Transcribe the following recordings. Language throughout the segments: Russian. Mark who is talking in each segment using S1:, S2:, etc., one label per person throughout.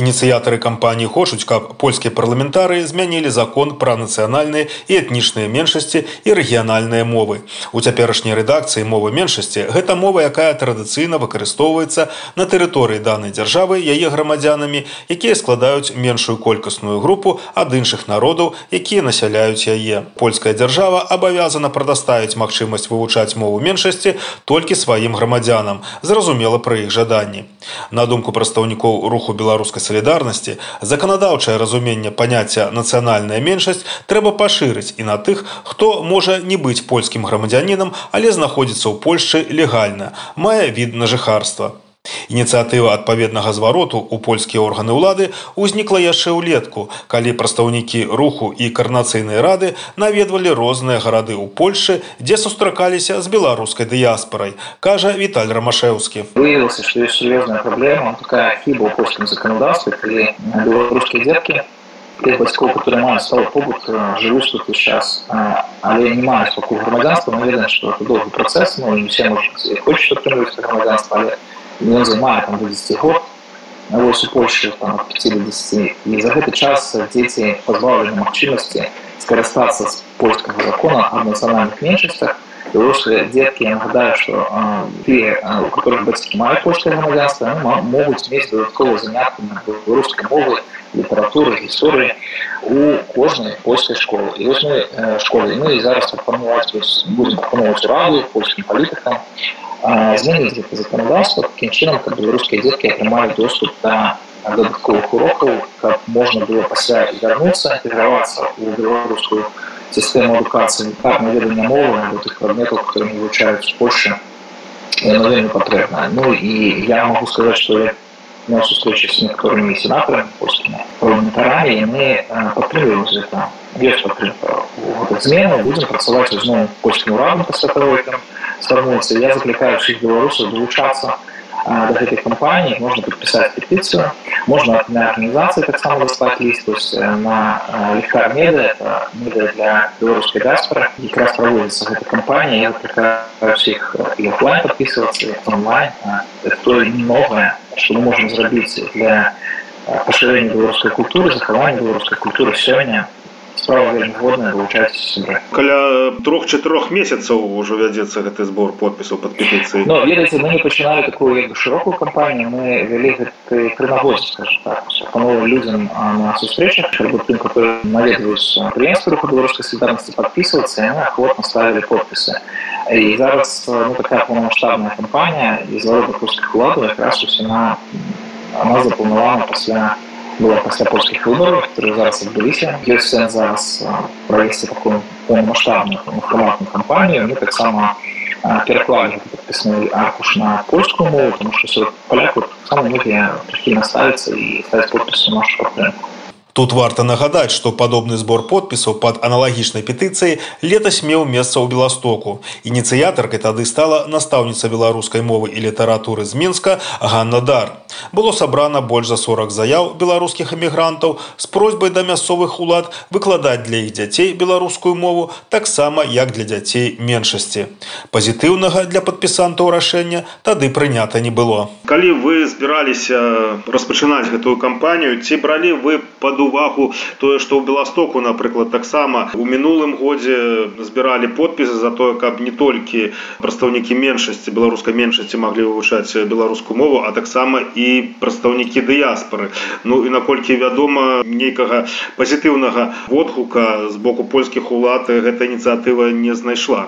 S1: Ініцыятары кампаніі хочуць, каб польскія парламентарыі змянілі закон пра нацыянальныя і этнічныя меншасці і рэгіянальныя мовы. У цяперашняй рэдакцыі мовы меншасці гэта мова, якая традыцыйна выкарыстоўваецца на тэрыторыі данай дзяржавы яе грамадзянамі, якія складаюць меншую колькасную групу ад іншых народаў, якія насяляюць яе. Польская дзяржава абавязана прадаставіць магчымасць вывучаць мову меншасці толькі сваім грамадзянам, зразумела пры іх жаданні. На думку прадстаўнікоў руху беларускай солідарнасці заканадаўчае разуменне паняцця нацыянальная меншасць трэба пашырыць і на тых хто можа не быць польскім грамадзянінам але знаходзіцца ў польльшы легальна мае від на жыхарства Ініцыятыва адпаведнага звароту ў польскія органы ўлады ўзнікла яшчэ ўлетку, калі прадстаўнікі руху і карнацыйнай рады наведвалі розныя гарады ў Польшы, дзе сустракаліся з беларускай дыяспорай, кажа Віталь Рамашеўскі.
S2: Выявілася, што ёсць сур'ёзная праблема, такая хіба ў польскім заканадаўстве, калі беларускія дзеткі тех бацькоў, которые маюць сталы побыт, жывуць тут сейчас, але не маюць пакуль грамадзянства, мы ведаем, што это доўгі працэс, ну, не все можа хочуць атрымліваць грамадзянства, але не займае там до 10 год вось у Польшы там от 5 до 10 і за гэты час дзеці пазбаўлены магчымасці скарыстацца з польскага закона о нацыянальных меншасцях взрослые детки, я нагадаю, что те, у которых бацькі маюць польскае грамадзянства, могуць мець дадатковыя заняткі на беларускай мовы, літаратуры, гісторыі у кожнай польскай школы. І вось мы школы мы зараз прапанаваць будзем прапановаць раду польскім палітыкам змяніць гэта заканадаўства такім чынам каб беларускія дзеткі атрымалі доступ да дадатковых урокаў каб можна было пасля вярнуцца інтэгравацца ў беларускую сістэму адукацыі так наведання мовы або тых прадметаў которые вывучаюць з польльшы вельмі патрэбна ну і я могу сказаць что я на сустрэчы з некаторымі сенатарамі польскімі парламентарамі яны падтрымліваюць гэта ёсць падтрымка змены будзем працаваць з новым польскім урадам пасля того там сфармуецца я заклікаю ўсіх беларусаў далучацца до гэтай кампаніі можна падпісаць петыцыю можна на арганізацыі таксама даслаць ліст на легкар медыа медыа для беларускай дыаспоры якраз праводзіцца гэта кампанія я заклікаю ўсіх і офлайн падпісвацца онлайн то новае што мы можам зрабіць для пашырэння беларускай культуры захавання беларускай культуры сёння справа вельмі годная вывучаць сябры
S1: каля трох-чатырох месяцаў ужо вядзецца гэты збор подпісаў под петыцыі
S2: но ведаеце мы не пачыналі такую як бы шырокую кампанію мы вялі гэты прынагодзе скажем так пановым людзям на сустрэчах альбо тым которые наведваюць прыемства руху беларускай солідарнасці подписывацца яны ахвотна ставілі подпісы і зараз ну, такая полномасштабная кампанія і завода польскіх уладаў якраз усе на она запланавана пасля было пасля польскіх выбораў которые зараз адбыліся ёсць сэнс зараз правесці такую полномасштабную фарматную кампанію мы таксама пераклалі подпісны аркуш на польскую мову тому что паляку самыя многія прыхільна ставіцца і ставіць подпісу нашу падтрымку
S1: Тут варта нагадаць, што падобны збор подпісаў пад аналагічнай петыцыяй летась меў месца ў Беластоку. Ініцыятаркай тады стала настаўніца беларускай мовы і літаратуры з Мінска Ганна Дар. Было сабрана больш за 40 заяў беларускіх эмігрантаў з просьбай да мясцовых улад выкладаць для іх дзяцей беларускую мову таксама як для дзяцей меншасці. Пазітыўнага для падпісантаў рашэння тады прынята не было. Калі вы збіраліся распачынаць гэтую кампанію, ці бралі вы паду увагу тое што ў беластоку напрыклад таксама у мінулым годзе збіралі подпісы за тое каб не толькі прадстаўнікі меншасці беларускай меншасці маглі вывучаць беларускую мову а таксама і прадстаўнікі дыяспоры ну і наколькі вядома нейкага пазітыўнага водгука з боку польскіх улад гэта ініцыятыва не знайшла.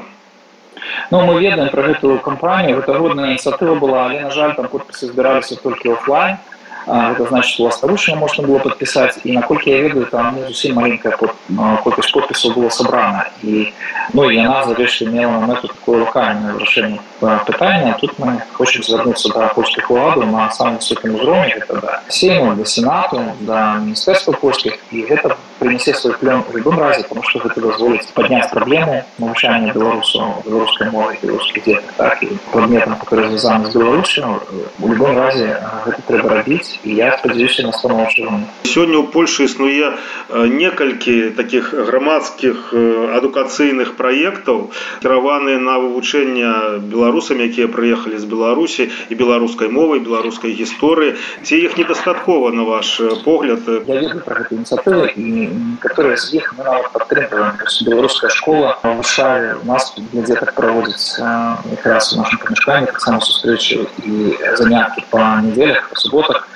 S2: Ну, мы ведаем про гэтую кампанію гэта годная ініцыятыва была але на жаль там подпісы збіраліся толькі офлайн это значит что ластавушна можно было подписать и наколькі я ведаю там не зусім маленькая под колькасць подпісаў было сабрана і ну і яна зарэшты мела на эту такое локальное вырашэнне пытання тут мы хочам звярнуцца да польскіх уладаў на самым высокім узроўні гэта да сейму да сенату да міністэрства польскіх і гэта принесе свой плен в любом разе потому что гэта дазволіць падняць праблему навучання беларусу беларускай мовы беларускіх дзетак так і прадметам который звязаны з беларусю у любом разе гэта трэба рабіць і я спадзяюся на станоўчым
S1: сёння ў польльше існуе некалькі таких грамадскіх адукацыйных праектаў кіраваныя на вывучэнне беларусамі якія прыехалі з беларусі і беларускай мовай беларускай гісторыі ці іх недастаткова на ваш погляд
S2: я ведаю про гэту ініцыятыву і некаторыя з іх мы нават падтрымліваем беларуская школа вышае у нас для дзетак праводзіць якраз у нашым памяшканні таксама сустрэчы і заняткі па нядзелях па суботах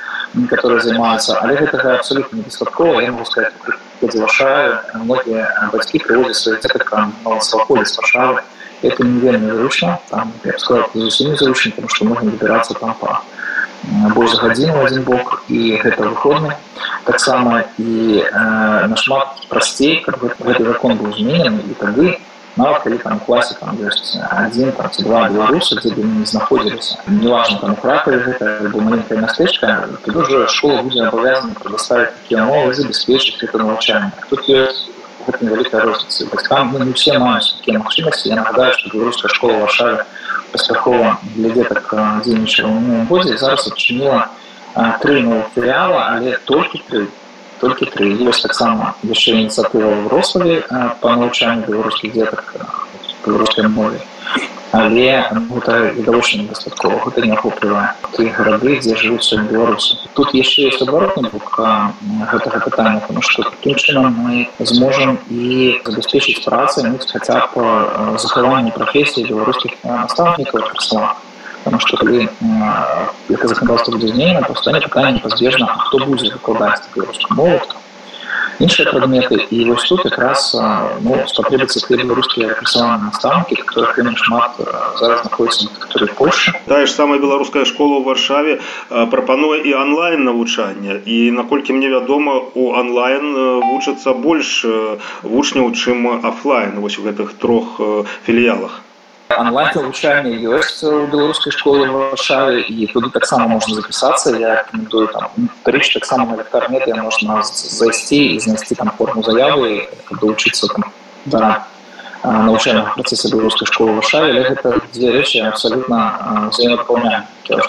S2: которые займаюцца але гэтага абсолютно недастаткова я могу сказать завышаю многія бацькі прыводзяць свае дзетак малаходзяць з варшавы это не вельмі зручна там я сказал зусім незручна потому что можна выбирацца там па больш гадзіну адзін бок і гэта выходны таксама і э, нашмат прасцей каб гэты закон быў зменены і тады нават калі там класе там ёсць адзін там ці два беларусы дзе бы не знаходзіліся неважно там кракаве гэта альбо маленькая мястэчка тады уже школа будзе абавязана предоставить такія мовы забяспечыць это навучанне тут ёсць гэта невялікая розніца бацькам ну, не все маюць такія магчымасці я нагадаю што беларуская школа варшаве паспяхова для дзетак дзейнічала ў годзе зараз адчыніла тры новых філіала але толькі тры толькі тры ёсць таксама яшчэ ініцыятыва ў рославе па навучанню беларускіх дзетак беларускай мове але гэта відавочна недастаткова гэта не ахоплівае тыя гарады дзе жывуць сёння беларусы. Тут яшчэ ёсць абаротны бок гэтага пытання потому что таким чынам мы зможам і забяспечыць працы хаця б захаванне прафесіі беларускіх настаўнікаў персонала. Потому что калі это законодательство будет изменено то станет пытание неизбежно кто будет выкладаць беларускую мову іншыя прадметы і вось тут якраз ну, спатрэбіцца те беларускія персанальныя настаўнікі которых вельмі шмат зараз знаходіцца на тэрыторыі Польшы
S1: тая ж самая беларуская школа ў варшаве прапануе і онлайн навучання і наколькі мне вядома у онлайн вучацца больш вучняў чым офлайн вось у гэтых трох філіялах
S2: онлайн навучанне ёсць у беларускай школы варшаве і туды таксама можна запісацца я рекомендую там рыч таксама на інтэрнете можна зайсці і знайсці там форму заявы доучыцца там да навучальных працэсе беларускай школы варшаве але гэта дзве рэчы абсалютна взаемапаўняю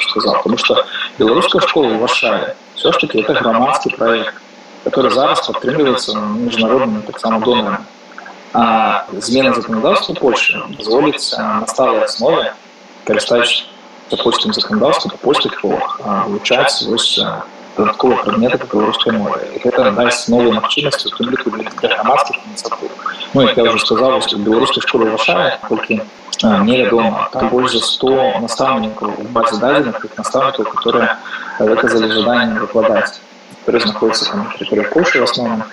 S2: сказал потому что беларуская школа ў варшаве все ж таки это грамадскі проект который зараз падтрымліваецца міжнароднымі таксама донорам а змена законодаўства Польши дазволіць на сталай аснове карыстаючись польскім законодаўствам по польскіх школах вывучаць вось дадатковыя прадметы па беларускай мове гэта дасць новыя магчымасці у тым ліку для грамадскіх ініцыятыў ну як я уже сказал беларускай школы варшаве колькі невядома там больш за 100 настаўнікаў у базе дадзеных тых настаўнікаў которые выказалі жаданне выкладаць которые знаходзяцца там тэрыторыі Польши в асноўным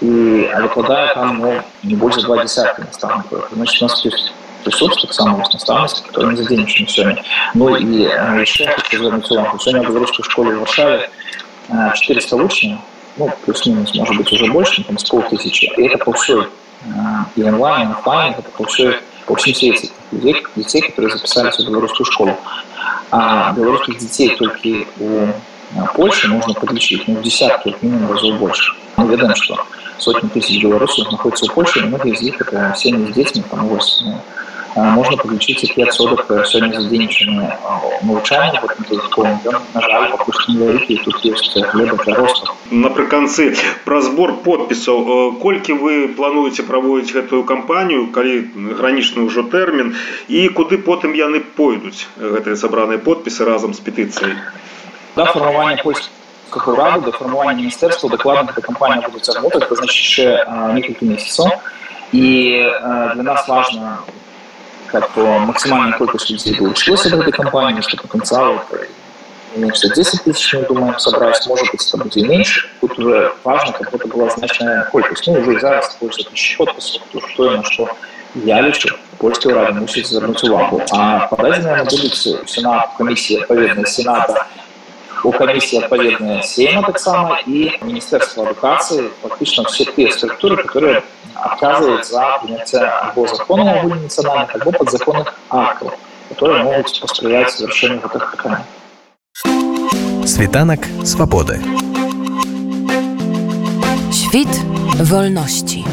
S2: и выкладае там ну, не больше два десятка наставников. Значит, у нас есть присутствует таксама наставніцтва, которое не задзейнічана сёння. Ну і яшчэ хочу звярнуць увагу. Сёння ў беларускай школе ў Варшаве 400 вучняў, ну, плюс-минус, может быть, уже больше, там, с полтысячи. И это по всей и онлайн, и офлайн, это по всей по всем свете людей, детей, которые записались в белорусскую школу. А белорусских детей только у Польши можно подлечить, ну, в десятки, как минимум, разов больше. Мы ведаем, что сотни тысяч белорусов находятся в Польше, и многие из них это семьи с детьми, там, ось, ну, можна падлічыць які адсотак сёння задзейнічаны навучання в этом дадатковым ён на жаль пакуль што невялікі тут ёсць хлеба для росту
S1: напрыканцы пра збор подпісаў колькі вы плануеце праводзіць гэтую кампанію калі гранічны ўжо тэрмін і куды потым яны пойдуць гэтыя сабраныя подпісы разам з петыцыяй
S2: да фармавання польскіх как урады до формирования министерства докладно эта компания будет работать, это значит еще несколько месяцев. И для нас важно как максимальная колькость людей получилось от этой компании, потенциал это меньше 10 тысяч, мы думаем, собрать, может быть, будет и меньше. Тут уже важно, как это была значная колькость. Ну, уже зараз больше тысяч подписов, то что на что я лечу. Польская Рада мусить звернуть увагу. А подаденная будет Сенат, комиссия, отповедная Сената, у камісіі адпаведная сейма таксама і міністэрства адукацыі фактычна все тыя структуры которые отказывают за принятие або закона агульнанациональных альбо подзаконных актов которые могут посприяць завершению гэтых пытаний
S3: світанак свабоды Świt wolności.